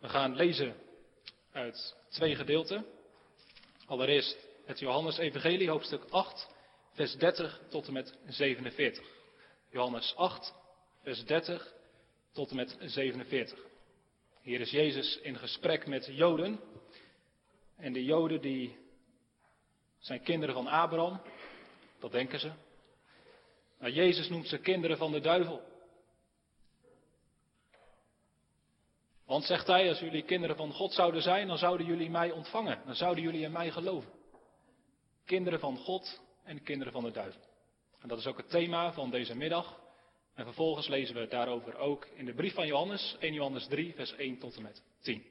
We gaan lezen uit twee gedeelten. Allereerst het Johannes-evangelie, hoofdstuk 8, vers 30 tot en met 47. Johannes 8, vers 30 tot en met 47. Hier is Jezus in gesprek met Joden. En de Joden die zijn kinderen van Abraham, dat denken ze. Maar Jezus noemt ze kinderen van de duivel. Want zegt hij, als jullie kinderen van God zouden zijn, dan zouden jullie mij ontvangen. Dan zouden jullie in mij geloven. Kinderen van God en kinderen van de duivel. En dat is ook het thema van deze middag. En vervolgens lezen we daarover ook in de brief van Johannes, 1 Johannes 3, vers 1 tot en met 10.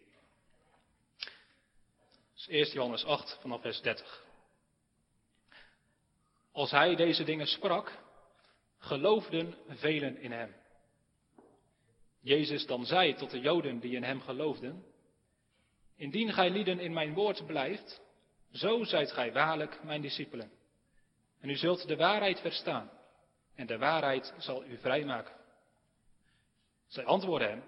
Dus eerst Johannes 8 vanaf vers 30. Als hij deze dingen sprak, geloofden velen in hem. Jezus dan zei tot de Joden die in hem geloofden, Indien gij lieden in mijn woord blijft, zo zijt gij waarlijk mijn discipelen. En u zult de waarheid verstaan, en de waarheid zal u vrijmaken. Zij antwoordden hem,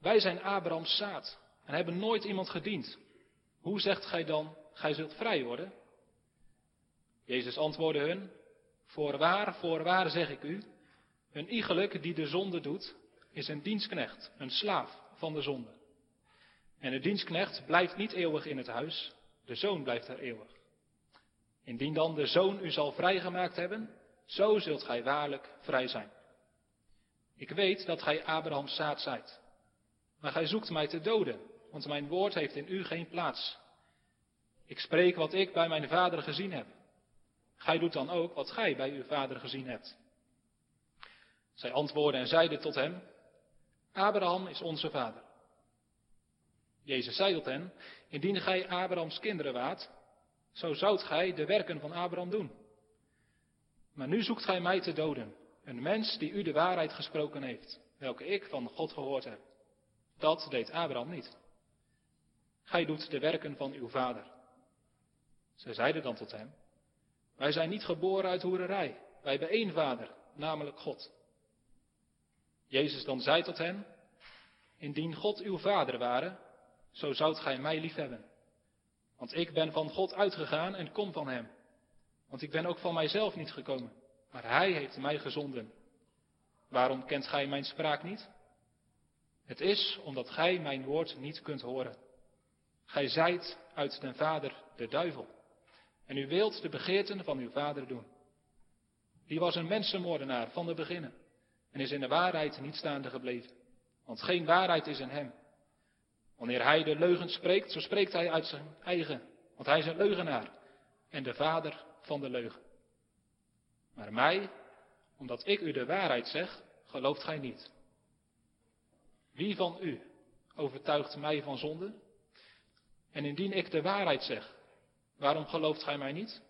wij zijn Abrahams zaad en hebben nooit iemand gediend. Hoe zegt gij dan, gij zult vrij worden? Jezus antwoordde hun, voorwaar, voorwaar zeg ik u, een iegelijk die de zonde doet, is een dienstknecht, een slaaf van de zonde. En de dienstknecht blijft niet eeuwig in het huis, de zoon blijft er eeuwig. Indien dan de zoon u zal vrijgemaakt hebben, zo zult gij waarlijk vrij zijn. Ik weet dat gij Abrahams zaad zijt, maar gij zoekt mij te doden, want mijn woord heeft in u geen plaats. Ik spreek wat ik bij mijn vader gezien heb. Gij doet dan ook wat gij bij uw vader gezien hebt. Zij antwoordden en zeiden tot hem, Abraham is onze vader. Jezus zei tot hen, indien gij Abrahams kinderen waart, zo zoudt gij de werken van Abraham doen. Maar nu zoekt gij mij te doden, een mens die u de waarheid gesproken heeft, welke ik van God gehoord heb. Dat deed Abraham niet. Gij doet de werken van uw vader. Zij zeiden dan tot hem, wij zijn niet geboren uit hoererij, wij hebben één vader, namelijk God. Jezus dan zei tot hen, indien God uw vader ware, zo zoudt gij mij liefhebben. Want ik ben van God uitgegaan en kom van hem. Want ik ben ook van mijzelf niet gekomen, maar hij heeft mij gezonden. Waarom kent gij mijn spraak niet? Het is omdat gij mijn woord niet kunt horen. Gij zijt uit den vader de duivel. En u wilt de begeerten van uw vader doen. Die was een mensenmoordenaar van de beginnen en is in de waarheid niet staande gebleven. Want geen waarheid is in hem. Wanneer hij de leugen spreekt, zo spreekt hij uit zijn eigen, want hij is een leugenaar en de vader van de leugen. Maar mij, omdat ik u de waarheid zeg, gelooft gij niet. Wie van u overtuigt mij van zonde? En indien ik de waarheid zeg, waarom gelooft gij mij niet?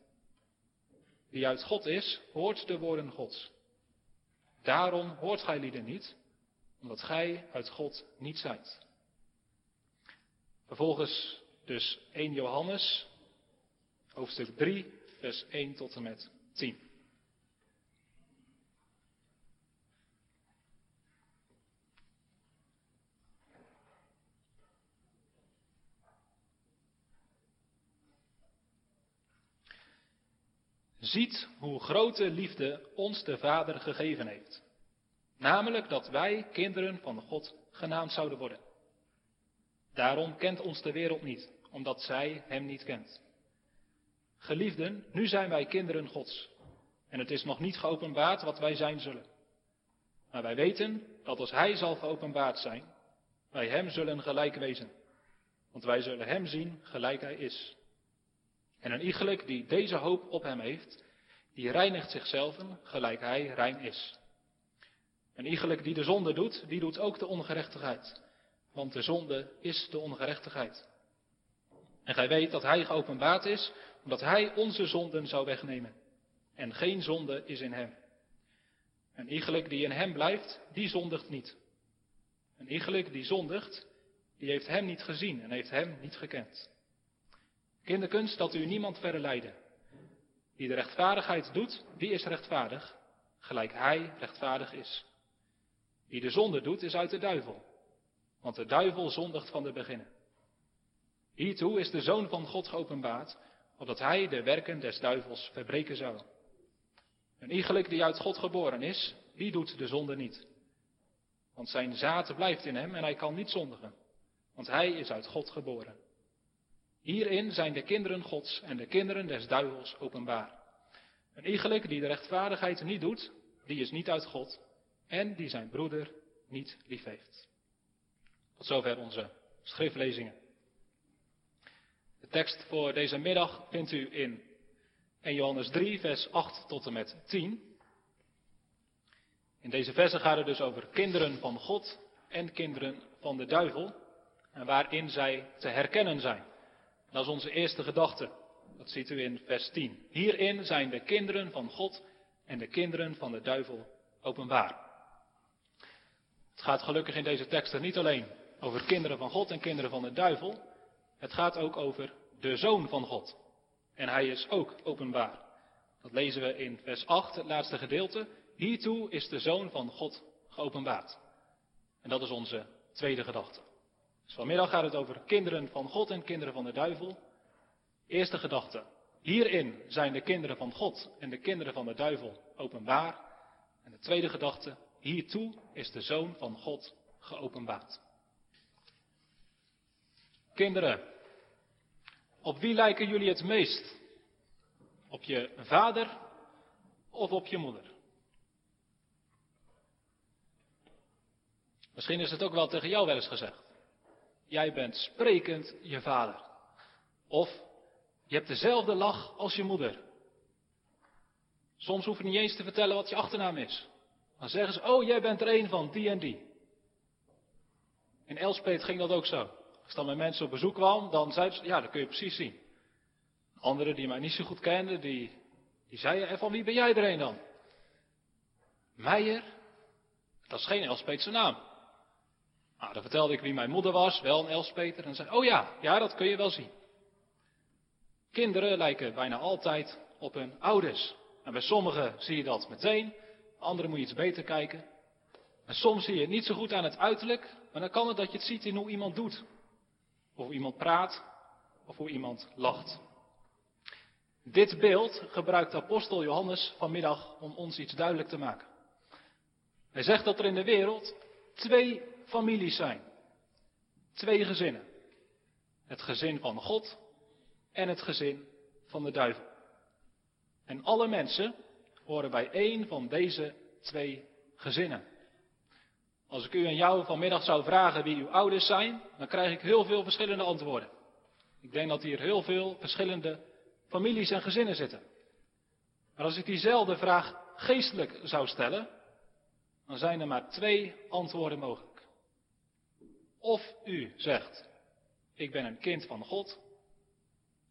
Wie uit God is, hoort de woorden Gods. Daarom hoort gij lieden niet, omdat gij uit God niet zijt. Vervolgens dus 1 Johannes, hoofdstuk 3, vers 1 tot en met 10. Ziet hoe grote liefde ons de Vader gegeven heeft. Namelijk dat wij kinderen van God genaamd zouden worden. Daarom kent ons de wereld niet, omdat zij Hem niet kent. Geliefden, nu zijn wij kinderen Gods. En het is nog niet geopenbaard wat wij zijn zullen. Maar wij weten dat als Hij zal geopenbaard zijn, wij Hem zullen gelijk wezen. Want wij zullen Hem zien gelijk Hij is. En een iegelijk die deze hoop op Hem heeft, die reinigt zichzelf gelijk Hij rein is. Een iegelijk die de zonde doet, die doet ook de ongerechtigheid. Want de zonde is de ongerechtigheid. En gij weet dat Hij geopenbaard is, omdat Hij onze zonden zou wegnemen. En geen zonde is in Hem. Een iegelijk die in Hem blijft, die zondigt niet. Een iegelijk die zondigt, die heeft Hem niet gezien en heeft Hem niet gekend. Kinderkens, dat u niemand verleiden. Die de rechtvaardigheid doet, die is rechtvaardig, gelijk Hij rechtvaardig is. Wie de zonde doet, is uit de duivel. want de duivel zondigt van de beginnen. Hiertoe is de Zoon van God geopenbaard, opdat hij de werken des duivels verbreken zou. Een iegelijk die uit God geboren is, die doet de zonde niet. Want zijn zaad blijft in hem en hij kan niet zondigen, want hij is uit God geboren. Hierin zijn de kinderen Gods en de kinderen des duivels openbaar. Een iegelijk die de rechtvaardigheid niet doet, die is niet uit God en die zijn broeder niet lief heeft. Tot zover onze schriftlezingen. De tekst voor deze middag vindt u in 1 Johannes 3, vers 8 tot en met 10. In deze versen gaat het dus over kinderen van God en kinderen van de duivel en waarin zij te herkennen zijn. Dat is onze eerste gedachte. Dat ziet u in vers 10. Hierin zijn de kinderen van God en de kinderen van de duivel openbaar. Het gaat gelukkig in deze teksten niet alleen over kinderen van God en kinderen van de duivel. Het gaat ook over de zoon van God. En hij is ook openbaar. Dat lezen we in vers 8, het laatste gedeelte. Hiertoe is de zoon van God geopenbaard. En dat is onze tweede gedachte. Dus vanmiddag gaat het over kinderen van God en kinderen van de duivel. Eerste gedachte. Hierin zijn de kinderen van God en de kinderen van de duivel openbaar. En de tweede gedachte. Hiertoe is de zoon van God geopenbaard. Kinderen, op wie lijken jullie het meest? Op je vader of op je moeder? Misschien is het ook wel tegen jou wel eens gezegd. Jij bent sprekend je vader. Of je hebt dezelfde lach als je moeder. Soms hoef je niet eens te vertellen wat je achternaam is. Dan zeggen ze, oh jij bent er een van die en die. In Elspet ging dat ook zo. Als dan met mensen op bezoek kwam, dan zeiden ze, ja dat kun je precies zien. Anderen die mij niet zo goed kenden, die, die zeiden, en van wie ben jij er een dan? Meijer? Dat is geen Elspetse naam. Nou, dan vertelde ik wie mijn moeder was, wel een Elspeter. En zei, oh ja, ja, dat kun je wel zien. Kinderen lijken bijna altijd op hun ouders. En bij sommigen zie je dat meteen, anderen moet je iets beter kijken. En soms zie je het niet zo goed aan het uiterlijk, maar dan kan het dat je het ziet in hoe iemand doet. Of hoe iemand praat, of hoe iemand lacht. Dit beeld gebruikt apostel Johannes vanmiddag om ons iets duidelijk te maken. Hij zegt dat er in de wereld twee families zijn. Twee gezinnen. Het gezin van God en het gezin van de duivel. En alle mensen horen bij één van deze twee gezinnen. Als ik u en jou vanmiddag zou vragen wie uw ouders zijn, dan krijg ik heel veel verschillende antwoorden. Ik denk dat hier heel veel verschillende families en gezinnen zitten. Maar als ik diezelfde vraag geestelijk zou stellen, dan zijn er maar twee antwoorden mogelijk. Of u zegt, ik ben een kind van God,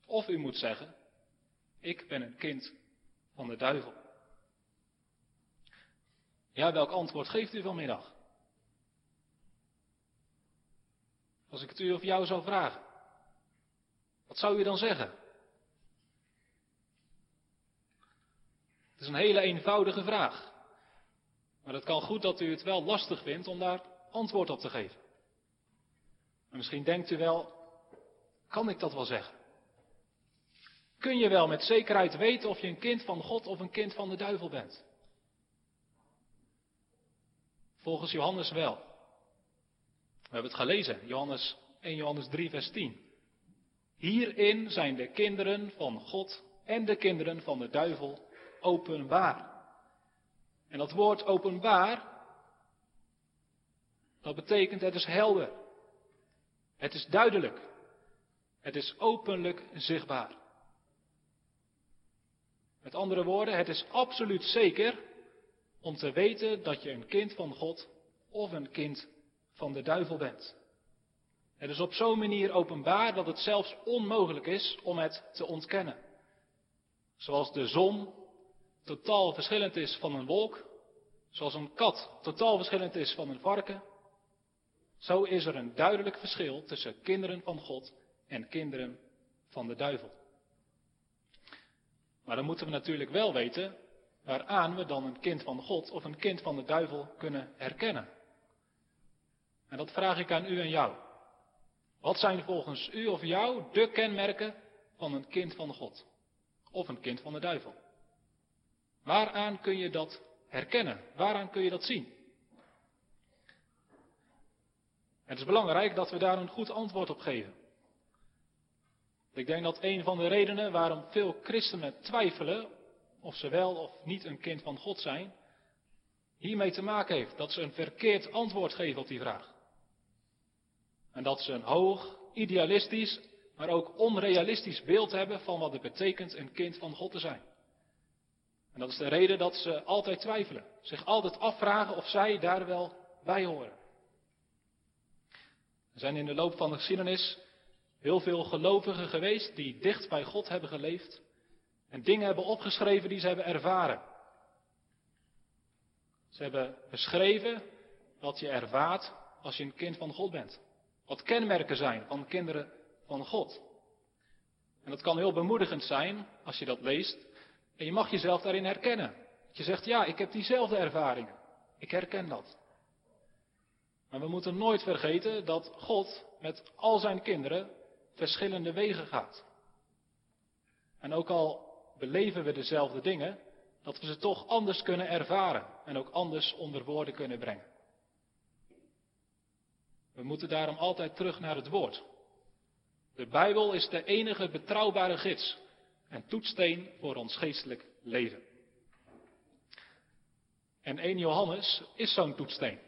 of u moet zeggen, ik ben een kind van de duivel. Ja, welk antwoord geeft u vanmiddag? Als ik het u of jou zou vragen, wat zou u dan zeggen? Het is een hele eenvoudige vraag. Maar het kan goed dat u het wel lastig vindt om daar antwoord op te geven. En misschien denkt u wel, kan ik dat wel zeggen? Kun je wel met zekerheid weten of je een kind van God of een kind van de duivel bent? Volgens Johannes wel. We hebben het gelezen, Johannes 1 Johannes 3 vers 10. Hierin zijn de kinderen van God en de kinderen van de duivel openbaar. En dat woord openbaar, dat betekent het is helder. Het is duidelijk. Het is openlijk zichtbaar. Met andere woorden, het is absoluut zeker om te weten dat je een kind van God of een kind van de duivel bent. Het is op zo'n manier openbaar dat het zelfs onmogelijk is om het te ontkennen. Zoals de zon totaal verschillend is van een wolk, zoals een kat totaal verschillend is van een varken, zo is er een duidelijk verschil tussen kinderen van God en kinderen van de duivel. Maar dan moeten we natuurlijk wel weten waaraan we dan een kind van God of een kind van de duivel kunnen herkennen. En dat vraag ik aan u en jou. Wat zijn volgens u of jou de kenmerken van een kind van God? Of een kind van de duivel? Waaraan kun je dat herkennen? Waaraan kun je dat zien? Het is belangrijk dat we daar een goed antwoord op geven. Ik denk dat een van de redenen waarom veel christenen twijfelen of ze wel of niet een kind van God zijn, hiermee te maken heeft dat ze een verkeerd antwoord geven op die vraag. En dat ze een hoog, idealistisch, maar ook onrealistisch beeld hebben van wat het betekent een kind van God te zijn. En dat is de reden dat ze altijd twijfelen, zich altijd afvragen of zij daar wel bij horen. Er zijn in de loop van de geschiedenis heel veel gelovigen geweest die dicht bij God hebben geleefd en dingen hebben opgeschreven die ze hebben ervaren. Ze hebben beschreven wat je ervaart als je een kind van God bent. Wat kenmerken zijn van kinderen van God. En dat kan heel bemoedigend zijn als je dat leest. En je mag jezelf daarin herkennen. Dat je zegt, ja, ik heb diezelfde ervaringen. Ik herken dat. Maar we moeten nooit vergeten dat God met al zijn kinderen verschillende wegen gaat. En ook al beleven we dezelfde dingen, dat we ze toch anders kunnen ervaren en ook anders onder woorden kunnen brengen. We moeten daarom altijd terug naar het woord. De Bijbel is de enige betrouwbare gids en toetsteen voor ons geestelijk leven. En 1 Johannes is zo'n toetsteen.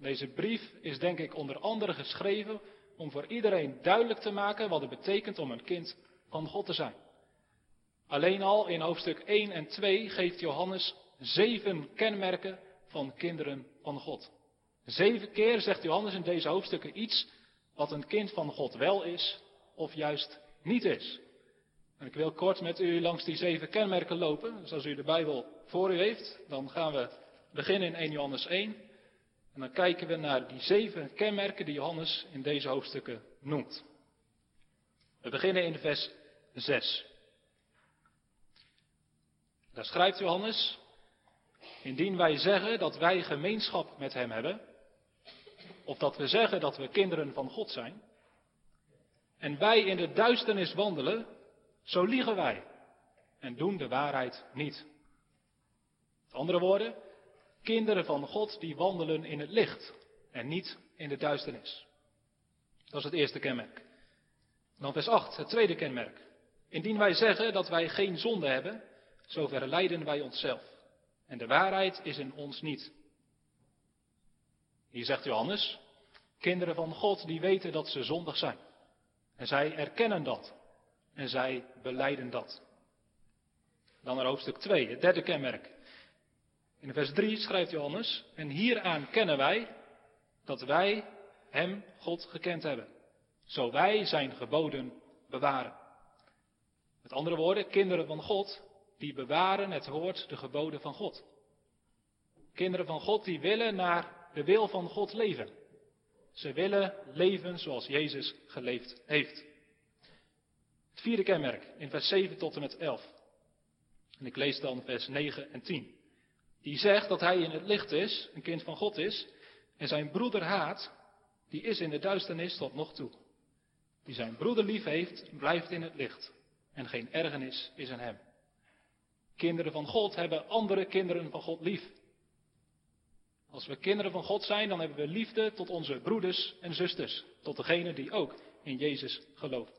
Deze brief is denk ik onder andere geschreven om voor iedereen duidelijk te maken wat het betekent om een kind van God te zijn. Alleen al in hoofdstuk 1 en 2 geeft Johannes zeven kenmerken van kinderen van God. Zeven keer zegt Johannes in deze hoofdstukken iets wat een kind van God wel is of juist niet is. En ik wil kort met u langs die zeven kenmerken lopen. Dus als u de Bijbel voor u heeft, dan gaan we beginnen in 1 Johannes 1. En dan kijken we naar die zeven kenmerken die Johannes in deze hoofdstukken noemt. We beginnen in vers 6. Daar schrijft Johannes, indien wij zeggen dat wij gemeenschap met Hem hebben, of dat we zeggen dat we kinderen van God zijn, en wij in de duisternis wandelen, zo liegen wij en doen de waarheid niet. Met andere woorden, kinderen van God die wandelen in het licht en niet in de duisternis. Dat is het eerste kenmerk. Dan vers 8, het tweede kenmerk. Indien wij zeggen dat wij geen zonde hebben, zo verleiden wij onszelf. En de waarheid is in ons niet. Hier zegt Johannes, kinderen van God die weten dat ze zondig zijn. En zij erkennen dat. En zij beleiden dat. Dan naar hoofdstuk 2, het derde kenmerk. In vers 3 schrijft Johannes, en hieraan kennen wij dat wij Hem, God, gekend hebben. Zo wij Zijn geboden bewaren. Met andere woorden, kinderen van God, die bewaren het woord, de geboden van God. Kinderen van God, die willen naar de wil van God leven. Ze willen leven zoals Jezus geleefd heeft. Het vierde kenmerk, in vers 7 tot en met 11. En ik lees dan vers 9 en 10. Die zegt dat hij in het licht is, een kind van God is, en zijn broeder haat, die is in de duisternis tot nog toe. Die zijn broeder lief heeft, blijft in het licht. En geen ergernis is in hem. Kinderen van God hebben andere kinderen van God lief. Als we kinderen van God zijn, dan hebben we liefde tot onze broeders en zusters, tot degene die ook in Jezus geloven.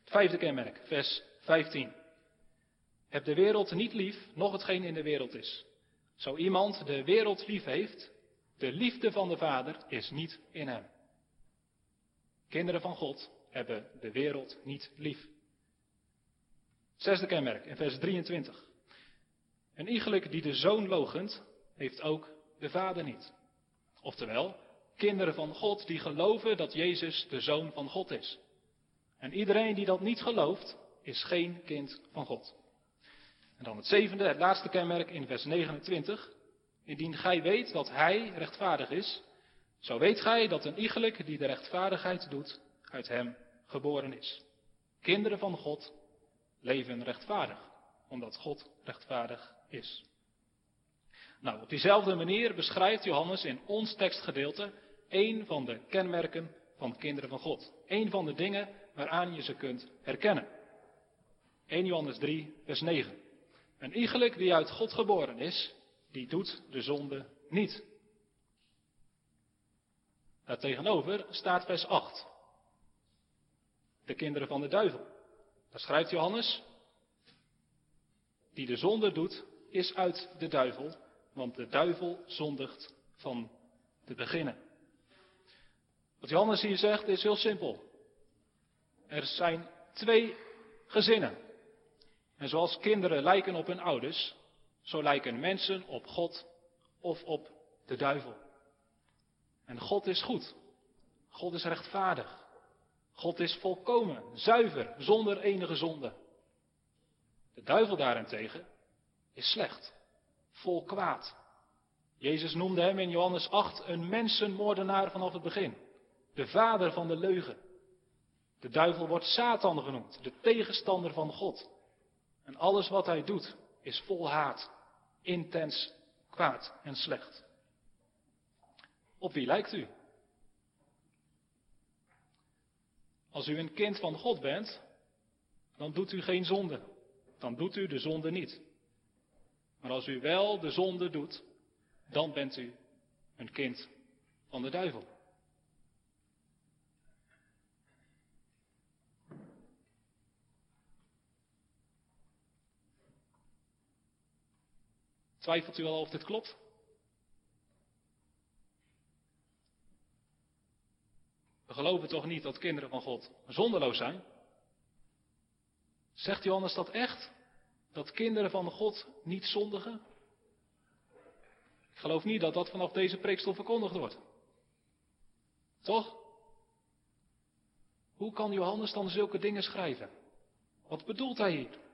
Het vijfde kenmerk, vers 15. Heb de wereld niet lief, nog hetgeen in de wereld is. Zo iemand de wereld lief heeft, de liefde van de Vader is niet in hem. Kinderen van God hebben de wereld niet lief. Zesde kenmerk in vers 23. Een iegelijk die de zoon logent, heeft ook de vader niet. Oftewel, kinderen van God die geloven dat Jezus de zoon van God is. En iedereen die dat niet gelooft, is geen kind van God. En dan het zevende, het laatste kenmerk in vers 29. Indien gij weet dat hij rechtvaardig is, zo weet gij dat een iegelijk die de rechtvaardigheid doet, uit hem geboren is. Kinderen van God leven rechtvaardig, omdat God rechtvaardig is. Nou, op diezelfde manier beschrijft Johannes in ons tekstgedeelte een van de kenmerken van kinderen van God. Een van de dingen waaraan je ze kunt herkennen. 1 Johannes 3, vers 9. Een iegelijk die uit God geboren is, die doet de zonde niet. Daartegenover staat vers 8. De kinderen van de duivel. Daar schrijft Johannes, die de zonde doet, is uit de duivel, want de duivel zondigt van te beginnen. Wat Johannes hier zegt is heel simpel. Er zijn twee gezinnen. En zoals kinderen lijken op hun ouders, zo lijken mensen op God of op de duivel. En God is goed. God is rechtvaardig. God is volkomen, zuiver, zonder enige zonde. De duivel daarentegen is slecht, vol kwaad. Jezus noemde hem in Johannes 8 een mensenmoordenaar vanaf het begin. De vader van de leugen. De duivel wordt Satan genoemd, de tegenstander van God. En alles wat hij doet is vol haat, intens kwaad en slecht. Op wie lijkt u? Als u een kind van God bent, dan doet u geen zonde. Dan doet u de zonde niet. Maar als u wel de zonde doet, dan bent u een kind van de duivel. Twijfelt u al of dit klopt? We geloven toch niet dat kinderen van God zonderloos zijn? Zegt Johannes dat echt? Dat kinderen van God niet zondigen? Ik geloof niet dat dat vanaf deze preekstoel verkondigd wordt. Toch? Hoe kan Johannes dan zulke dingen schrijven? Wat bedoelt hij hier?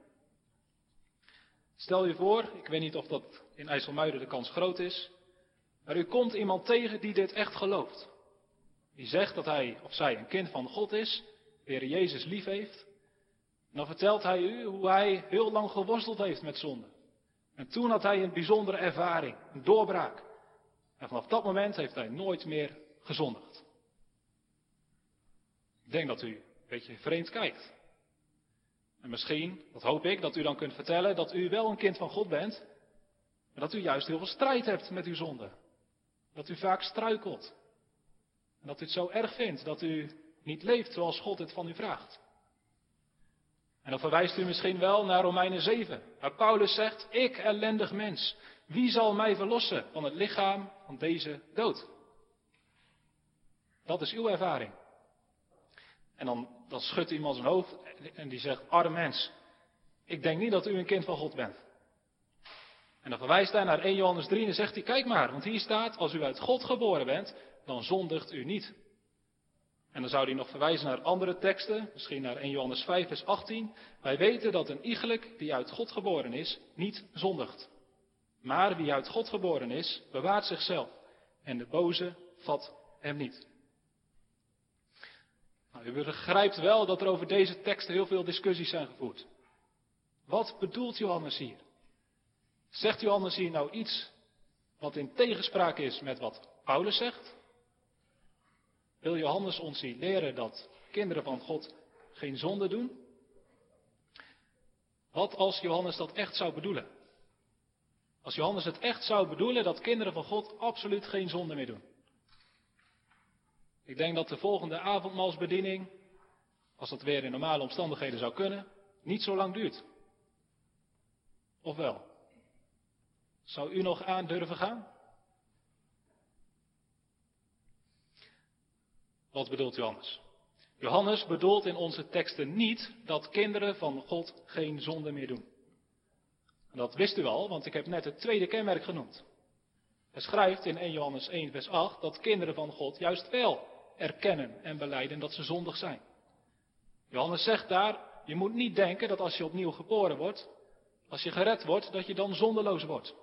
Stel je voor, ik weet niet of dat in IJsselmuiden de kans groot is, maar u komt iemand tegen die dit echt gelooft. Die zegt dat hij of zij een kind van God is, weer Jezus lief heeft. En dan vertelt hij u hoe hij heel lang geworsteld heeft met zonde. En toen had hij een bijzondere ervaring, een doorbraak. En vanaf dat moment heeft hij nooit meer gezondigd. Ik denk dat u een beetje vreemd kijkt. En misschien, dat hoop ik, dat u dan kunt vertellen dat u wel een kind van God bent, maar dat u juist heel veel strijd hebt met uw zonde. Dat u vaak struikelt. En dat u het zo erg vindt dat u niet leeft zoals God het van u vraagt. En dan verwijst u misschien wel naar Romeinen 7, waar Paulus zegt, ik ellendig mens, wie zal mij verlossen van het lichaam van deze dood? Dat is uw ervaring. En dan, dan schudt iemand zijn hoofd en die zegt, arm mens, ik denk niet dat u een kind van God bent. En dan verwijst hij naar 1 Johannes 3 en zegt hij, kijk maar, want hier staat, als u uit God geboren bent, dan zondigt u niet. En dan zou hij nog verwijzen naar andere teksten, misschien naar 1 Johannes 5, vers 18. Wij weten dat een iegelijk die uit God geboren is, niet zondigt. Maar wie uit God geboren is, bewaart zichzelf. En de boze vat hem niet. Nou, u begrijpt wel dat er over deze teksten heel veel discussies zijn gevoerd. Wat bedoelt Johannes hier? Zegt Johannes hier nou iets wat in tegenspraak is met wat Paulus zegt? Wil Johannes ons hier leren dat kinderen van God geen zonde doen? Wat als Johannes dat echt zou bedoelen? Als Johannes het echt zou bedoelen dat kinderen van God absoluut geen zonde meer doen. Ik denk dat de volgende avondmaalsbediening, als dat weer in normale omstandigheden zou kunnen, niet zo lang duurt. Of wel? Zou u nog aan durven gaan? Wat bedoelt Johannes? Johannes bedoelt in onze teksten niet dat kinderen van God geen zonde meer doen. En dat wist u al, want ik heb net het tweede kenmerk genoemd. Hij schrijft in 1 Johannes 1, vers 8 dat kinderen van God juist wel erkennen en beleiden dat ze zondig zijn. Johannes zegt daar, je moet niet denken dat als je opnieuw geboren wordt, als je gered wordt, dat je dan zondeloos wordt.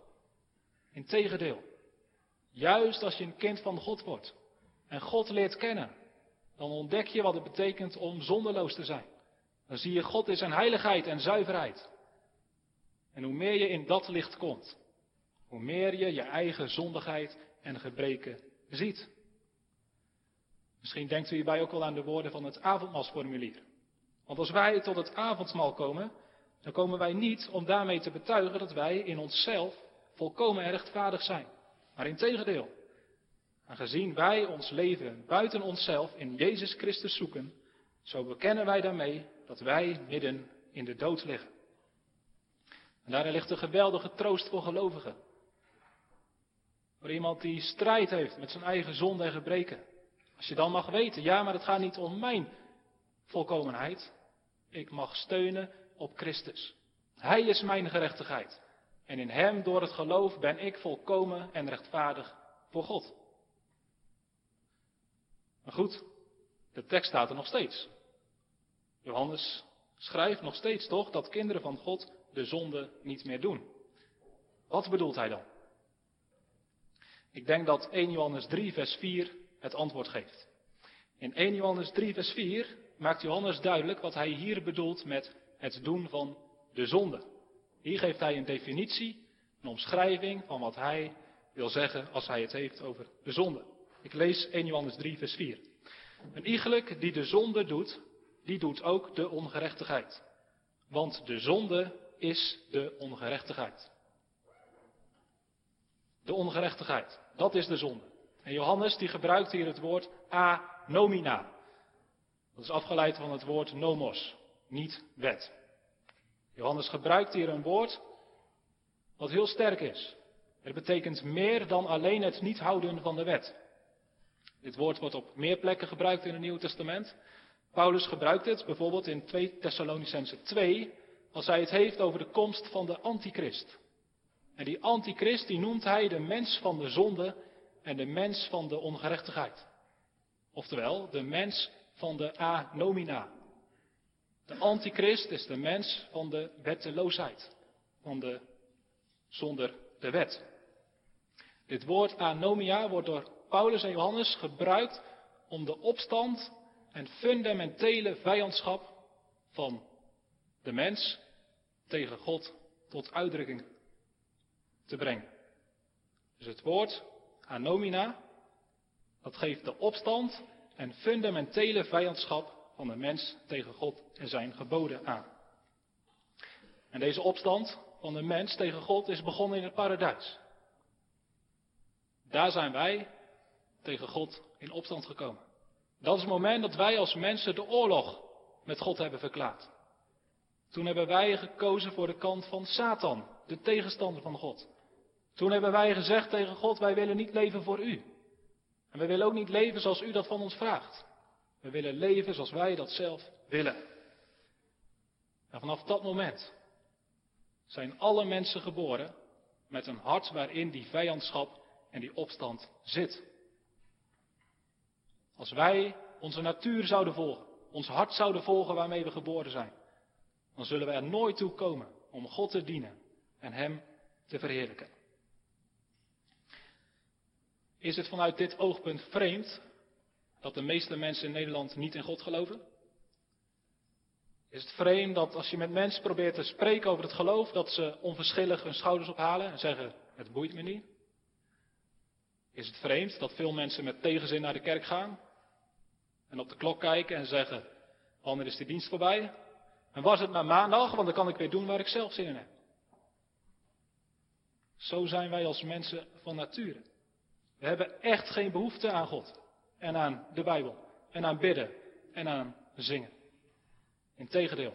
Integendeel, juist als je een kind van God wordt en God leert kennen, dan ontdek je wat het betekent om zonderloos te zijn. Dan zie je God in zijn heiligheid en zuiverheid. En hoe meer je in dat licht komt, Hoe meer je je eigen zondigheid en gebreken ziet. Misschien denkt u hierbij ook wel aan de woorden van het avondmaalsformulier. Want als wij tot het avondmaal komen, dan komen wij niet om daarmee te betuigen dat wij in onszelf volkomen en rechtvaardig zijn. Maar in tegendeel. Aangezien wij ons leven buiten onszelf in Jezus Christus zoeken, zo bekennen wij daarmee dat wij midden in de dood liggen. En daarin ligt een geweldige troost voor gelovigen. Voor iemand die strijd heeft met zijn eigen zonde en gebreken. Als je dan mag weten, ja, maar het gaat niet om mijn volkomenheid. Ik mag steunen op Christus. Hij is mijn gerechtigheid. En in Hem, door het geloof, ben ik volkomen en rechtvaardig voor God. Maar goed, de tekst staat er nog steeds. Johannes schrijft nog steeds toch dat kinderen van God de zonde niet meer doen. Wat bedoelt hij dan? Ik denk dat 1 Johannes 3, vers 4 het antwoord geeft. In 1 Johannes 3, vers 4 maakt Johannes duidelijk wat hij hier bedoelt met het doen van de zonde. Hier geeft hij een definitie, een omschrijving van wat hij wil zeggen als hij het heeft over de zonde. Ik lees 1 Johannes 3, vers 4. Een iegelijk die de zonde doet, die doet ook de ongerechtigheid. Want de zonde is de ongerechtigheid. De ongerechtigheid, dat is de zonde. En Johannes die gebruikt hier het woord anomina. Dat is afgeleid van het woord nomos, niet wet. Johannes gebruikt hier een woord wat heel sterk is. Het betekent meer dan alleen het niet houden van de wet. Dit woord wordt op meer plekken gebruikt in het Nieuwe Testament. Paulus gebruikt het bijvoorbeeld in 2 Thessalonicense 2 als hij het heeft over de komst van de antichrist. En die antichrist die noemt hij de mens van de zonde en de mens van de ongerechtigheid. Oftewel, de mens van de anomina. De antichrist is de mens van de wetteloosheid, van de zonder de wet. Dit woord anomia wordt door Paulus en Johannes gebruikt om de opstand en fundamentele vijandschap van de mens tegen God tot uitdrukking te brengen. Dus het woord anomina, dat geeft de opstand en fundamentele vijandschap van de mens tegen God en zijn geboden aan. En deze opstand van de mens tegen God is begonnen in het paradijs. Daar zijn wij tegen God in opstand gekomen. Dat is het moment dat wij als mensen de oorlog met God hebben verklaard. Toen hebben wij gekozen voor de kant van Satan, de tegenstander van God. Toen hebben wij gezegd tegen God, wij willen niet leven voor u. En we willen ook niet leven zoals u dat van ons vraagt. We willen leven zoals wij dat zelf willen. En vanaf dat moment zijn alle mensen geboren met een hart waarin die vijandschap en die opstand zit. Als wij onze natuur zouden volgen, ons hart zouden volgen waarmee we geboren zijn, dan zullen we er nooit toe komen om God te dienen en Hem te verheerlijken. Is het vanuit dit oogpunt vreemd dat de meeste mensen in Nederland niet in God geloven? Is het vreemd dat als je met mensen probeert te spreken over het geloof, dat ze onverschillig hun schouders ophalen en zeggen: Het boeit me niet? Is het vreemd dat veel mensen met tegenzin naar de kerk gaan en op de klok kijken en zeggen: Wanneer is die dienst voorbij? En was het maar maandag, want dan kan ik weer doen waar ik zelf zin in heb. Zo zijn wij als mensen van nature. We hebben echt geen behoefte aan God en aan de Bijbel en aan bidden en aan zingen. Integendeel.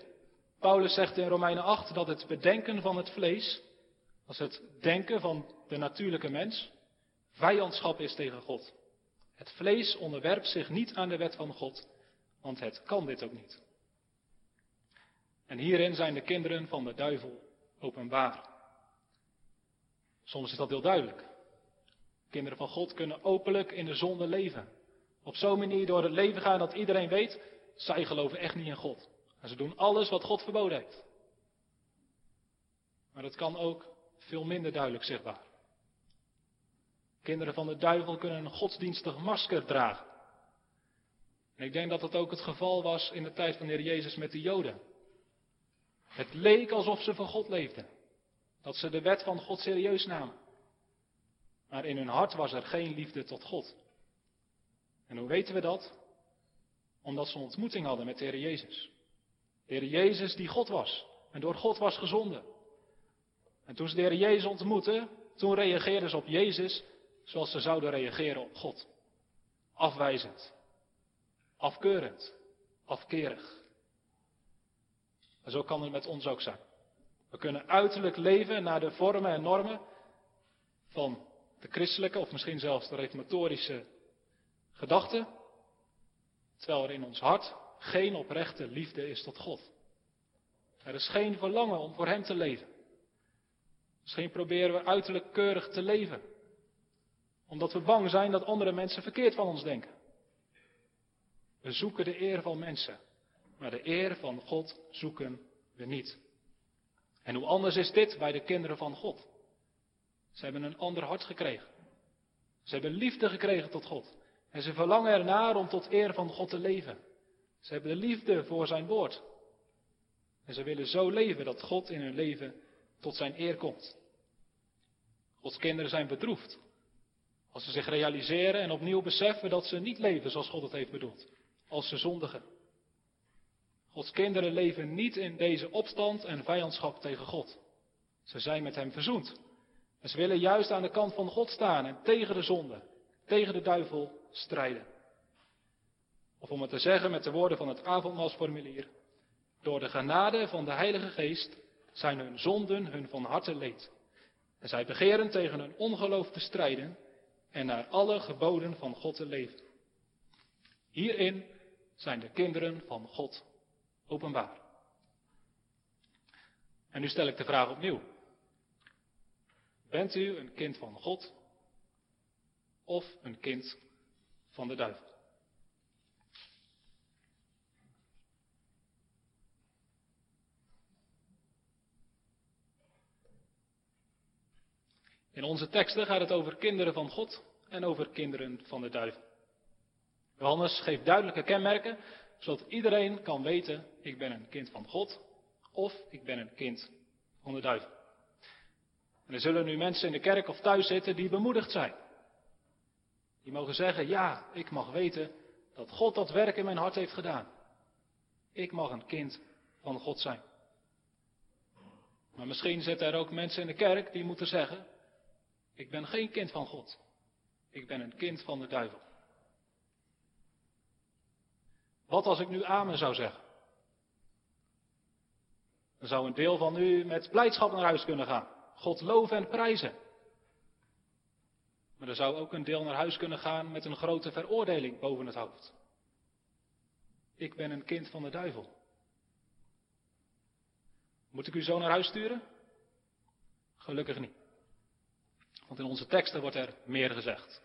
Paulus zegt in Romeinen 8 dat het bedenken van het vlees, als het denken van de natuurlijke mens, vijandschap is tegen God. Het vlees onderwerpt zich niet aan de wet van God, want het kan dit ook niet. En hierin zijn de kinderen van de duivel openbaar. Soms is dat heel duidelijk. Kinderen van God kunnen openlijk in de zonde leven. Op zo'n manier door het leven gaan dat iedereen weet, zij geloven echt niet in God. En ze doen alles wat God verboden heeft. Maar dat kan ook veel minder duidelijk zichtbaar. Kinderen van de duivel kunnen een godsdienstig masker dragen. En ik denk dat dat ook het geval was in de tijd van de Heer Jezus met de Joden. Het leek alsof ze voor God leefden. Dat ze de wet van God serieus namen. Maar in hun hart was er geen liefde tot God. En hoe weten we dat? Omdat ze een ontmoeting hadden met de Heer Jezus. De Heer Jezus die God was en door God was gezonden. En toen ze de Heer Jezus ontmoetten, toen reageerden ze op Jezus zoals ze zouden reageren op God. Afwijzend, afkeurend, afkerig. En zo kan het met ons ook zijn. We kunnen uiterlijk leven naar de vormen en normen van de christelijke of misschien zelfs de reformatorische gedachten, terwijl er in ons hart geen oprechte liefde is tot God. Er is geen verlangen om voor Hem te leven. Misschien proberen we uiterlijk keurig te leven, omdat we bang zijn dat andere mensen verkeerd van ons denken. We zoeken de eer van mensen, maar de eer van God zoeken we niet. En hoe anders is dit bij de kinderen van God? Ze hebben een ander hart gekregen. Ze hebben liefde gekregen tot God. En ze verlangen ernaar om tot eer van God te leven. Ze hebben de liefde voor zijn woord. En ze willen zo leven dat God in hun leven tot zijn eer komt. Gods kinderen zijn bedroefd. Als ze zich realiseren en opnieuw beseffen dat ze niet leven zoals God het heeft bedoeld. Als ze zondigen. Gods kinderen leven niet in deze opstand en vijandschap tegen God. Ze zijn met Hem verzoend. En ze willen juist aan de kant van God staan en tegen de zonde, tegen de duivel strijden. Of om het te zeggen met de woorden van het avondmaalsformulier. Door de genade van de Heilige Geest zijn hun zonden hun van harte leed. En zij begeren tegen hun ongeloof te strijden en naar alle geboden van God te leven. Hierin zijn de kinderen van God openbaar. En nu stel ik de vraag opnieuw. Bent u een kind van God of een kind van de duivel? In onze teksten gaat het over kinderen van God en over kinderen van de duivel. Johannes geeft duidelijke kenmerken, zodat iedereen kan weten, ik ben een kind van God of ik ben een kind van de duivel. En er zullen nu mensen in de kerk of thuis zitten die bemoedigd zijn. Die mogen zeggen, ja, ik mag weten dat God dat werk in mijn hart heeft gedaan. Ik mag een kind van God zijn. Maar misschien zitten er ook mensen in de kerk die moeten zeggen, ik ben geen kind van God. Ik ben een kind van de duivel. Wat als ik nu amen zou zeggen? Dan zou een deel van u met blijdschap naar huis kunnen gaan. God loven en prijzen. Maar er zou ook een deel naar huis kunnen gaan met een grote veroordeling boven het hoofd. Ik ben een kind van de duivel. Moet ik u zo naar huis sturen? Gelukkig niet. Want in onze teksten wordt er meer gezegd.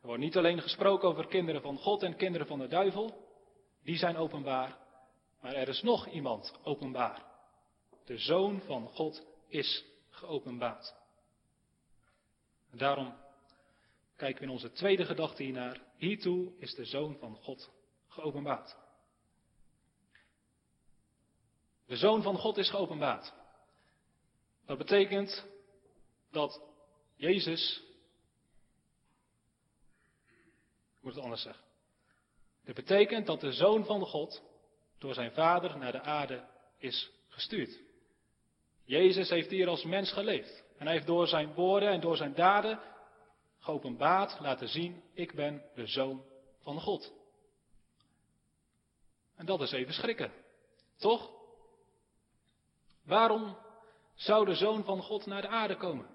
Er wordt niet alleen gesproken over kinderen van God en kinderen van de duivel. Die zijn openbaar. Maar er is nog iemand openbaar. De Zoon van God is geopenbaard. En daarom kijken we in onze tweede gedachte hiernaar. Hiertoe is de Zoon van God geopenbaard. De Zoon van God is geopenbaard. Dat betekent dat Jezus. Ik moet het anders zeggen. Dit betekent dat de Zoon van God door zijn Vader naar de aarde is gestuurd. Jezus heeft hier als mens geleefd. En hij heeft door zijn woorden en door zijn daden geopenbaard laten zien, ik ben de zoon van God. En dat is even schrikken. Toch? Waarom zou de zoon van God naar de aarde komen?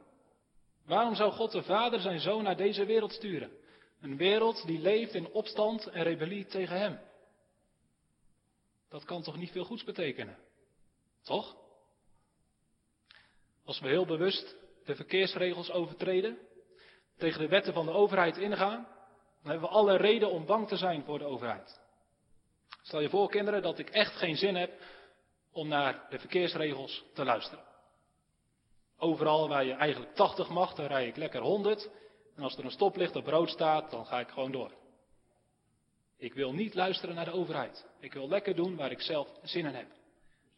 Waarom zou God de Vader zijn zoon naar deze wereld sturen? Een wereld die leeft in opstand en rebellie tegen hem. Dat kan toch niet veel goeds betekenen? Toch? Als we heel bewust de verkeersregels overtreden, tegen de wetten van de overheid ingaan, dan hebben we alle reden om bang te zijn voor de overheid. Stel je voor, kinderen, dat ik echt geen zin heb om naar de verkeersregels te luisteren. Overal waar je eigenlijk 80 mag, dan rij ik lekker 100. En als er een stoplicht op rood staat, dan ga ik gewoon door. Ik wil niet luisteren naar de overheid. Ik wil lekker doen waar ik zelf zin in heb.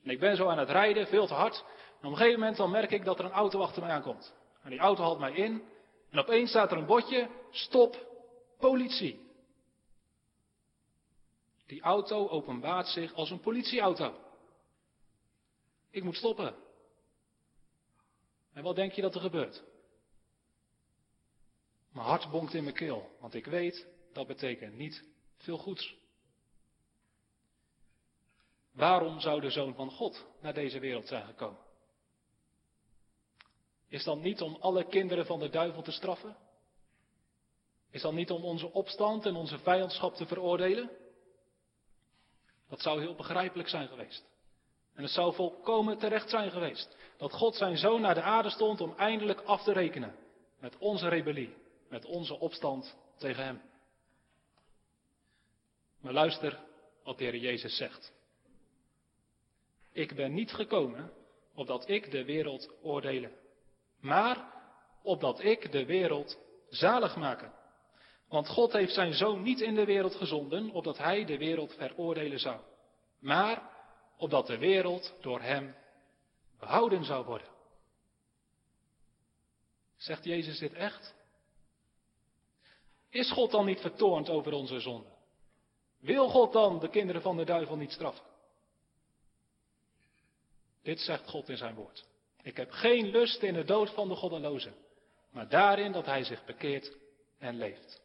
En ik ben zo aan het rijden, veel te hard. En op een gegeven moment dan merk ik dat er een auto achter mij aankomt. En die auto haalt mij in. En opeens staat er een bordje, stop, politie. Die auto openbaart zich als een politieauto. Ik moet stoppen. En wat denk je dat er gebeurt? Mijn hart bonkt in mijn keel, want ik weet dat betekent niet veel goeds. Waarom zou de Zoon van God naar deze wereld zijn gekomen? Is dat niet om alle kinderen van de duivel te straffen? Is dat niet om onze opstand en onze vijandschap te veroordelen? Dat zou heel begrijpelijk zijn geweest. En het zou volkomen terecht zijn geweest dat God zijn zoon naar de aarde stond om eindelijk af te rekenen met onze rebellie, met onze opstand tegen hem. Maar luister wat de Heer Jezus zegt. Ik ben niet gekomen opdat ik de wereld oordelen, maar opdat ik de wereld zalig maken. Want God heeft zijn zoon niet in de wereld gezonden, opdat hij de wereld veroordelen zou, maar opdat de wereld door hem behouden zou worden. Zegt Jezus dit echt? Is God dan niet vertoornd over onze zonde? Wil God dan de kinderen van de duivel niet straffen? Dit zegt God in zijn woord. Ik heb geen lust in de dood van de goddeloze, maar daarin dat hij zich bekeert en leeft.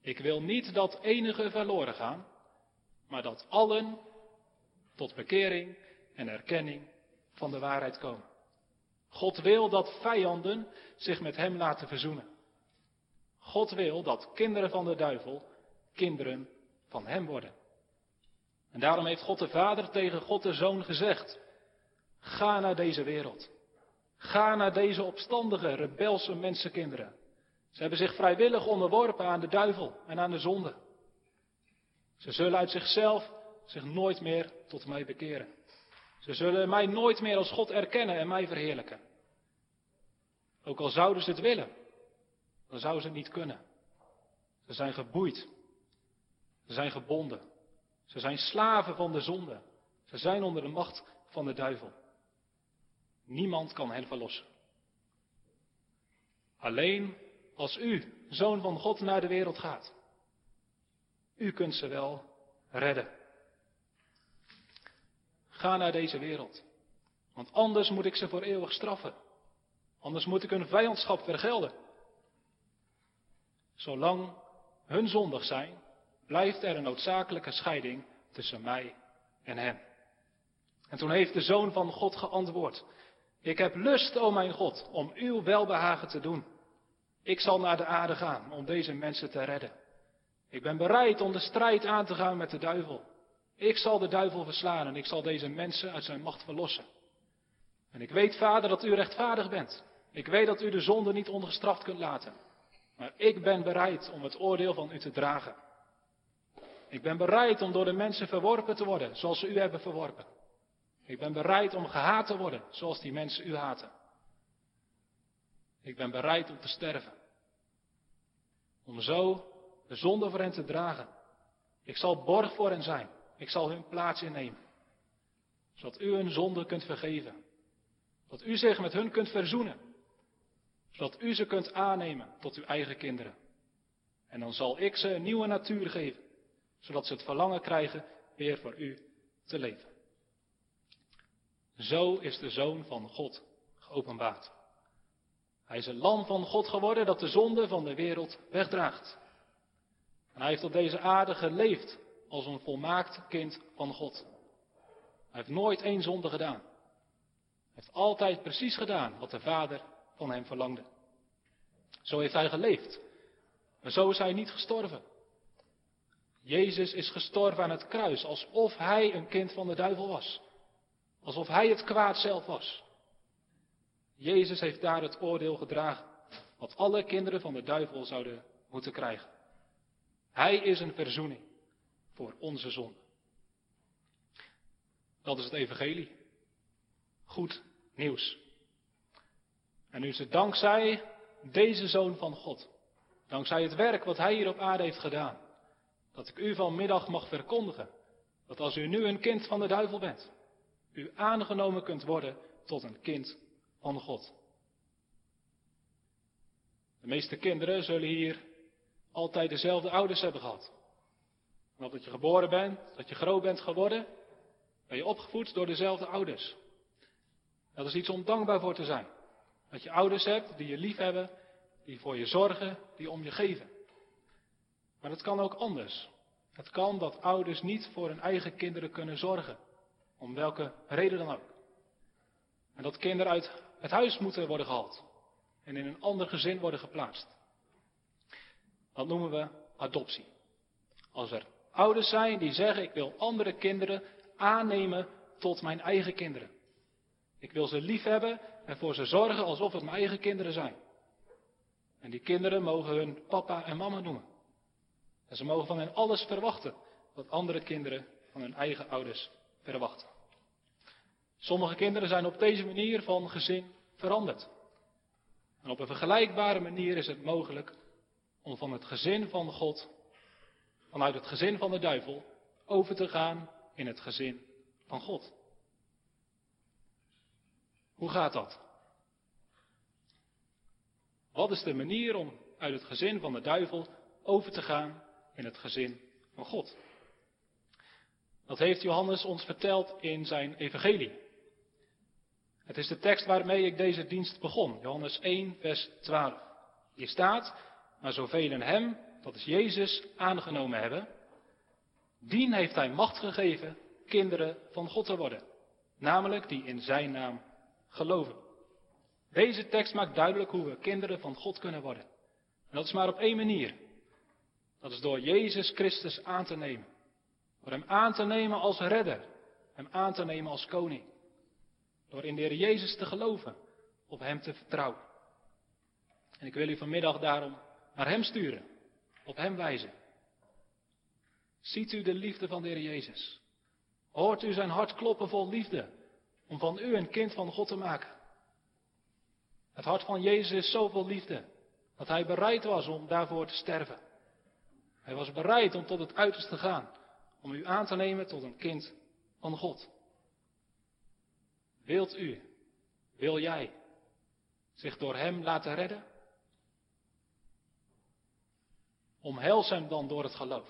Ik wil niet dat enige verloren gaan, maar dat allen tot bekering en erkenning van de waarheid komen. God wil dat vijanden zich met hem laten verzoenen. God wil dat kinderen van de duivel kinderen van hem worden. En daarom heeft God de Vader tegen God de Zoon gezegd: Ga naar deze wereld. Ga naar deze opstandige, rebelse mensenkinderen. Ze hebben zich vrijwillig onderworpen aan de duivel en aan de zonde. Ze zullen uit zichzelf zich nooit meer tot mij bekeren. Ze zullen mij nooit meer als God erkennen en mij verheerlijken. Ook al zouden ze het willen, dan zouden ze het niet kunnen. Ze zijn geboeid. Ze zijn gebonden. Ze zijn slaven van de zonde. Ze zijn onder de macht van de duivel. Niemand kan hen verlossen. Alleen als u, zoon van God, naar de wereld gaat. U kunt ze wel redden. Ga naar deze wereld. Want anders moet ik ze voor eeuwig straffen. Anders moet ik hun vijandschap vergelden. Zolang hun zondig zijn, blijft er een noodzakelijke scheiding tussen mij en hen. En toen heeft de zoon van God geantwoord. Ik heb lust, o mijn God, om uw welbehagen te doen. Ik zal naar de aarde gaan om deze mensen te redden. Ik ben bereid om de strijd aan te gaan met de duivel. Ik zal de duivel verslaan en ik zal deze mensen uit zijn macht verlossen. En ik weet, vader, dat u rechtvaardig bent. Ik weet dat u de zonde niet ongestraft kunt laten. Maar ik ben bereid om het oordeel van u te dragen. Ik ben bereid om door de mensen verworpen te worden, zoals ze u hebben verworpen. Ik ben bereid om gehaat te worden, zoals die mensen u haten. Ik ben bereid om te sterven. Om zo de zonde voor hen te dragen. Ik zal borg voor hen zijn. Ik zal hun plaats innemen. Zodat u hun zonde kunt vergeven. Dat u zich met hun kunt verzoenen. Zodat u ze kunt aannemen tot uw eigen kinderen. En dan zal ik ze een nieuwe natuur geven. Zodat ze het verlangen krijgen weer voor u te leven. Zo is de Zoon van God geopenbaard. Hij is een lam van God geworden dat de zonde van de wereld wegdraagt. En hij heeft op deze aarde geleefd als een volmaakt kind van God. Hij heeft nooit één zonde gedaan. Hij heeft altijd precies gedaan wat de Vader van hem verlangde. Zo heeft hij geleefd. Maar zo is hij niet gestorven. Jezus is gestorven aan het kruis alsof hij een kind van de duivel was. Alsof hij het kwaad zelf was. Jezus heeft daar het oordeel gedragen. Wat alle kinderen van de duivel zouden moeten krijgen. Hij is een verzoening voor onze zonde. Dat is het evangelie. Goed nieuws. En nu is het dankzij deze zoon van God, dankzij het werk wat hij hier op aarde heeft gedaan, dat ik u vanmiddag mag verkondigen, dat als u nu een kind van de duivel bent, u aangenomen kunt worden tot een kind van God. De meeste kinderen zullen hier altijd dezelfde ouders hebben gehad. En dat je geboren bent, dat je groot bent geworden, ben je opgevoed door dezelfde ouders. Dat is iets om dankbaar voor te zijn. Dat je ouders hebt die je lief hebben, die voor je zorgen, die om je geven. Maar het kan ook anders. Het kan dat ouders niet voor hun eigen kinderen kunnen zorgen. Om welke reden dan ook. En dat kinderen uit het huis moeten worden gehaald. En in een ander gezin worden geplaatst. Dat noemen we adoptie. Als er ouders zijn die zeggen: Ik wil andere kinderen aannemen tot mijn eigen kinderen. Ik wil ze lief hebben en voor ze zorgen alsof het mijn eigen kinderen zijn. En die kinderen mogen hun papa en mama noemen. En ze mogen van hen alles verwachten wat andere kinderen van hun eigen ouders verwachten. Sommige kinderen zijn op deze manier van gezin veranderd. En op een vergelijkbare manier is het mogelijk om van het gezin van God, vanuit het gezin van de duivel, over te gaan in het gezin van God. Hoe gaat dat? Wat is de manier om uit het gezin van de duivel over te gaan in het gezin van God? Dat heeft Johannes ons verteld in zijn evangelie. Het is de tekst waarmee ik deze dienst begon, Johannes 1, vers 12. Hier staat, maar zoveel in hem, dat is Jezus, aangenomen hebben, dien heeft hij macht gegeven kinderen van God te worden. Namelijk die in zijn naam geloven. Deze tekst maakt duidelijk hoe we kinderen van God kunnen worden. En dat is maar op één manier. Dat is door Jezus Christus aan te nemen. Door Hem aan te nemen als redder. Hem aan te nemen als koning. Door in de Heer Jezus te geloven. Op Hem te vertrouwen. En ik wil u vanmiddag daarom naar Hem sturen. Op Hem wijzen. Ziet u de liefde van de Heer Jezus? Hoort u zijn hart kloppen vol liefde? Om van u een kind van God te maken. Het hart van Jezus is zoveel liefde. Dat hij bereid was om daarvoor te sterven. Hij was bereid om tot het uiterste te gaan. Om u aan te nemen tot een kind van God. Wilt u, wil jij zich door hem laten redden? Omhels hem dan door het geloof.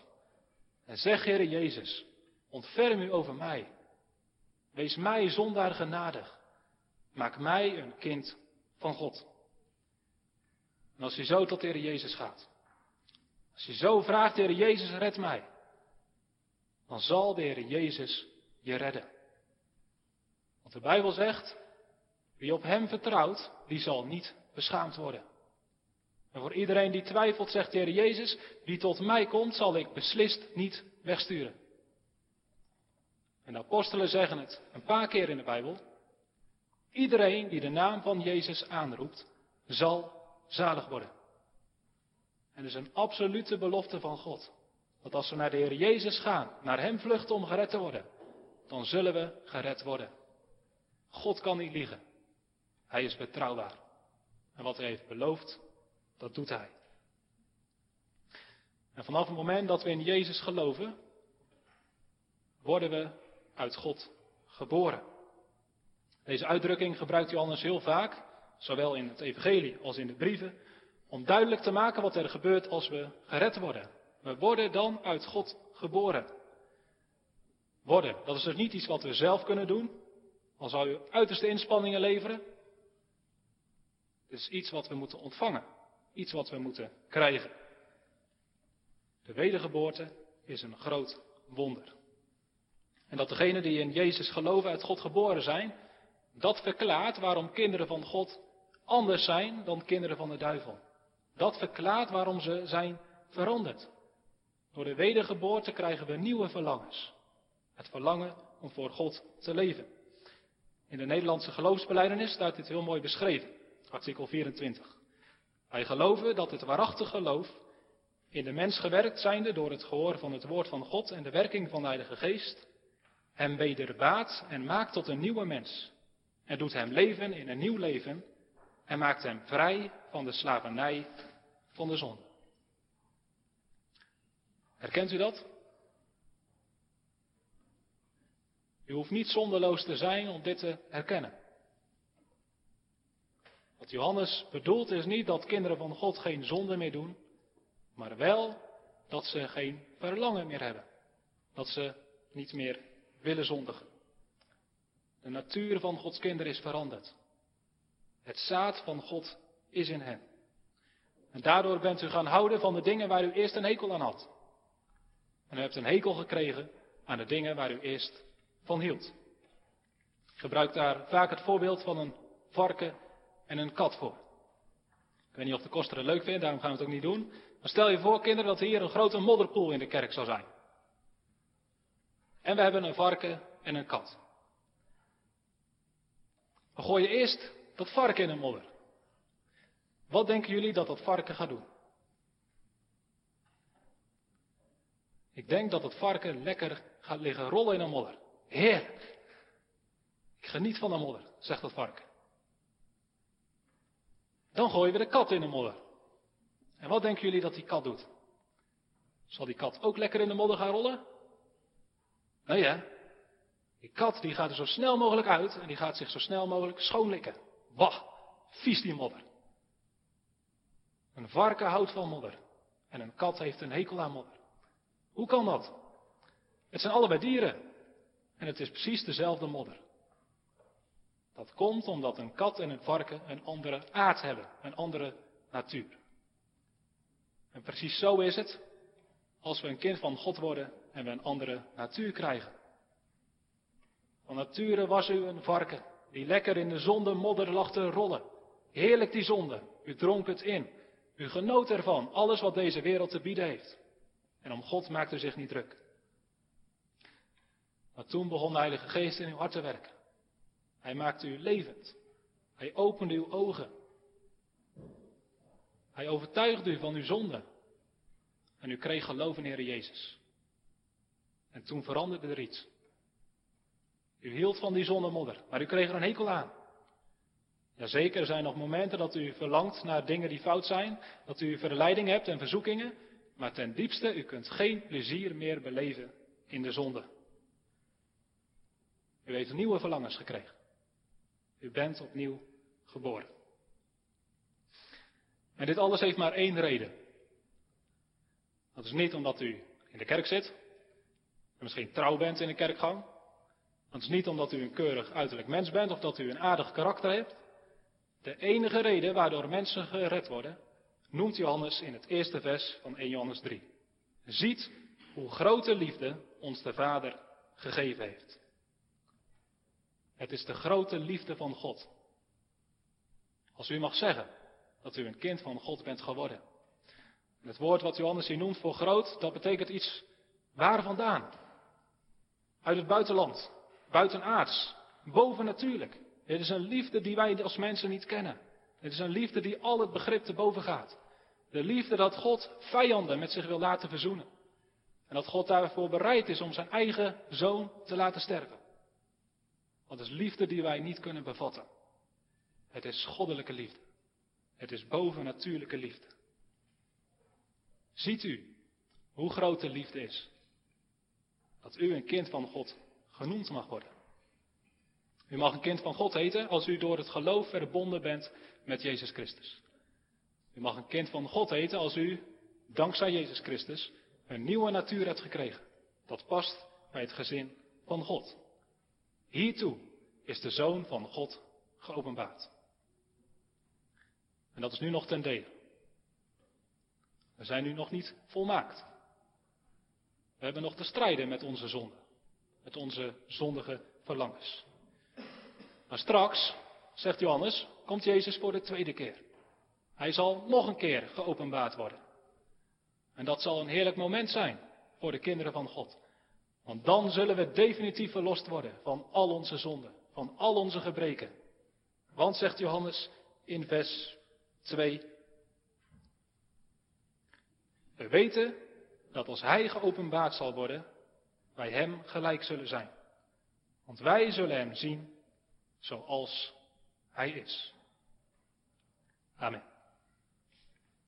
En zeg, Heer Jezus, ontferm u over mij. Wees mij zondaar genadig. Maak mij een kind van God. En als je zo tot Heer Jezus gaat, als je zo vraagt, Heer Jezus, red mij, dan zal de Heer Jezus je redden. Want de Bijbel zegt, wie op Hem vertrouwt, die zal niet beschaamd worden. En voor iedereen die twijfelt, zegt de Heer Jezus, wie tot mij komt, zal ik beslist niet wegsturen. En de apostelen zeggen het een paar keer in de Bijbel. Iedereen die de naam van Jezus aanroept, zal zalig worden. En het is een absolute belofte van God. Dat als we naar de Heer Jezus gaan, naar Hem vluchten om gered te worden, dan zullen we gered worden. God kan niet liegen. Hij is betrouwbaar. En wat Hij heeft beloofd, dat doet Hij. En vanaf het moment dat we in Jezus geloven, worden we uit God geboren. Deze uitdrukking gebruikt Johannes heel vaak, zowel in het evangelie als in de brieven, om duidelijk te maken wat er gebeurt als we gered worden. We worden dan uit God geboren. Worden, dat is dus niet iets wat we zelf kunnen doen, al zou je uiterste inspanningen leveren. Het is iets wat we moeten ontvangen, iets wat we moeten krijgen. De wedergeboorte is een groot wonder. En dat degenen die in Jezus geloven uit God geboren zijn, dat verklaart waarom kinderen van God anders zijn dan kinderen van de duivel. Dat verklaart waarom ze zijn veranderd. Door de wedergeboorte krijgen we nieuwe verlangens. Het verlangen om voor God te leven. In de Nederlandse geloofsbeleidenis staat dit heel mooi beschreven. Artikel 24. Wij geloven dat het waarachtig geloof in de mens gewerkt zijnde door het gehoor van het woord van God en de werking van de Heilige Geest, hem wederbaat en maakt tot een nieuwe mens. En doet hem leven in een nieuw leven en maakt hem vrij van de slavernij van de zon. Herkent u dat? U hoeft niet zonderloos te zijn om dit te herkennen. Wat Johannes bedoelt is niet dat kinderen van God geen zonde meer doen, maar wel dat ze geen verlangen meer hebben. Dat ze niet meer willen zondigen. De natuur van Gods kinderen is veranderd. Het zaad van God is in hen. En daardoor bent u gaan houden van de dingen waar u eerst een hekel aan had. En u hebt een hekel gekregen aan de dingen waar u eerst van hield. Ik gebruik daar vaak het voorbeeld van een varken en een kat voor. Ik weet niet of de koster het leuk vindt, daarom gaan we het ook niet doen. Maar stel je voor, kinderen, dat hier een grote modderpoel in de kerk zou zijn. En we hebben een varken en een kat. Dan gooi je eerst dat varken in de modder. Wat denken jullie dat dat varken gaat doen? Ik denk dat het varken lekker gaat liggen rollen in de modder. Heerlijk. Ik geniet van de modder, zegt het varken. Dan gooien we de kat in de modder. En wat denken jullie dat die kat doet? Zal die kat ook lekker in de modder gaan rollen? Nee hè? Die kat die gaat er zo snel mogelijk uit en die gaat zich zo snel mogelijk schoonlikken. Bah, vies die modder. Een varken houdt van modder en een kat heeft een hekel aan modder. Hoe kan dat? Het zijn allebei dieren en het is precies dezelfde modder. Dat komt omdat een kat en een varken een andere aard hebben, een andere natuur. En precies zo is het als we een kind van God worden en we een andere natuur krijgen. Van nature was u een varken die lekker in de zonde modder lag te rollen. Heerlijk die zonde. U dronk het in. U genoot ervan, alles wat deze wereld te bieden heeft. En om God maakte u zich niet druk. Maar toen begon de Heilige Geest in uw hart te werken. Hij maakte u levend. Hij opende uw ogen. Hij overtuigde u van uw zonde. En u kreeg geloof in Heer Jezus. En toen veranderde er iets. U hield van die zonnemodder, maar u kreeg er een hekel aan. Jazeker, er zijn nog momenten dat u verlangt naar dingen die fout zijn, dat u verleiding hebt en verzoekingen, maar ten diepste, u kunt geen plezier meer beleven in de zonde. U heeft nieuwe verlangens gekregen. U bent opnieuw geboren. En dit alles heeft maar één reden. Dat is niet omdat u in de kerk zit, en misschien trouw bent in de kerkgang. Dat is niet omdat u een keurig uiterlijk mens bent of dat u een aardig karakter hebt. De enige reden waardoor mensen gered worden, noemt Johannes in het eerste vers van 1 Johannes 3. Ziet hoe grote liefde ons de Vader gegeven heeft. Het is de grote liefde van God. Als u mag zeggen dat u een kind van God bent geworden. het woord wat Johannes hier noemt voor groot, dat betekent iets waar vandaan. Uit het buitenland, buitenaards, bovennatuurlijk. Het is een liefde die wij als mensen niet kennen. Het is een liefde die al het begrip te boven gaat. De liefde dat God vijanden met zich wil laten verzoenen. En dat God daarvoor bereid is om zijn eigen zoon te laten sterven. Dat is liefde die wij niet kunnen bevatten. Het is goddelijke liefde. Het is bovennatuurlijke liefde. Ziet u hoe groot de liefde is? Dat u een kind van God genoemd mag worden. U mag een kind van God heten als u door het geloof verbonden bent met Jezus Christus. U mag een kind van God heten als u, dankzij Jezus Christus, een nieuwe natuur hebt gekregen. Dat past bij het gezin van God. Hiertoe is de Zoon van God geopenbaard. En dat is nu nog ten dele. We zijn nu nog niet volmaakt. We hebben nog te strijden met onze zonde, met onze zondige verlangens. Maar straks, zegt Johannes, komt Jezus voor de tweede keer. Hij zal nog een keer geopenbaard worden. En dat zal een heerlijk moment zijn voor de kinderen van God. Want dan zullen we definitief verlost worden van al onze zonden, van al onze gebreken. Want, zegt Johannes in vers 2, we weten dat als Hij geopenbaard zal worden, wij Hem gelijk zullen zijn. Want wij zullen Hem zien zoals Hij is. Amen.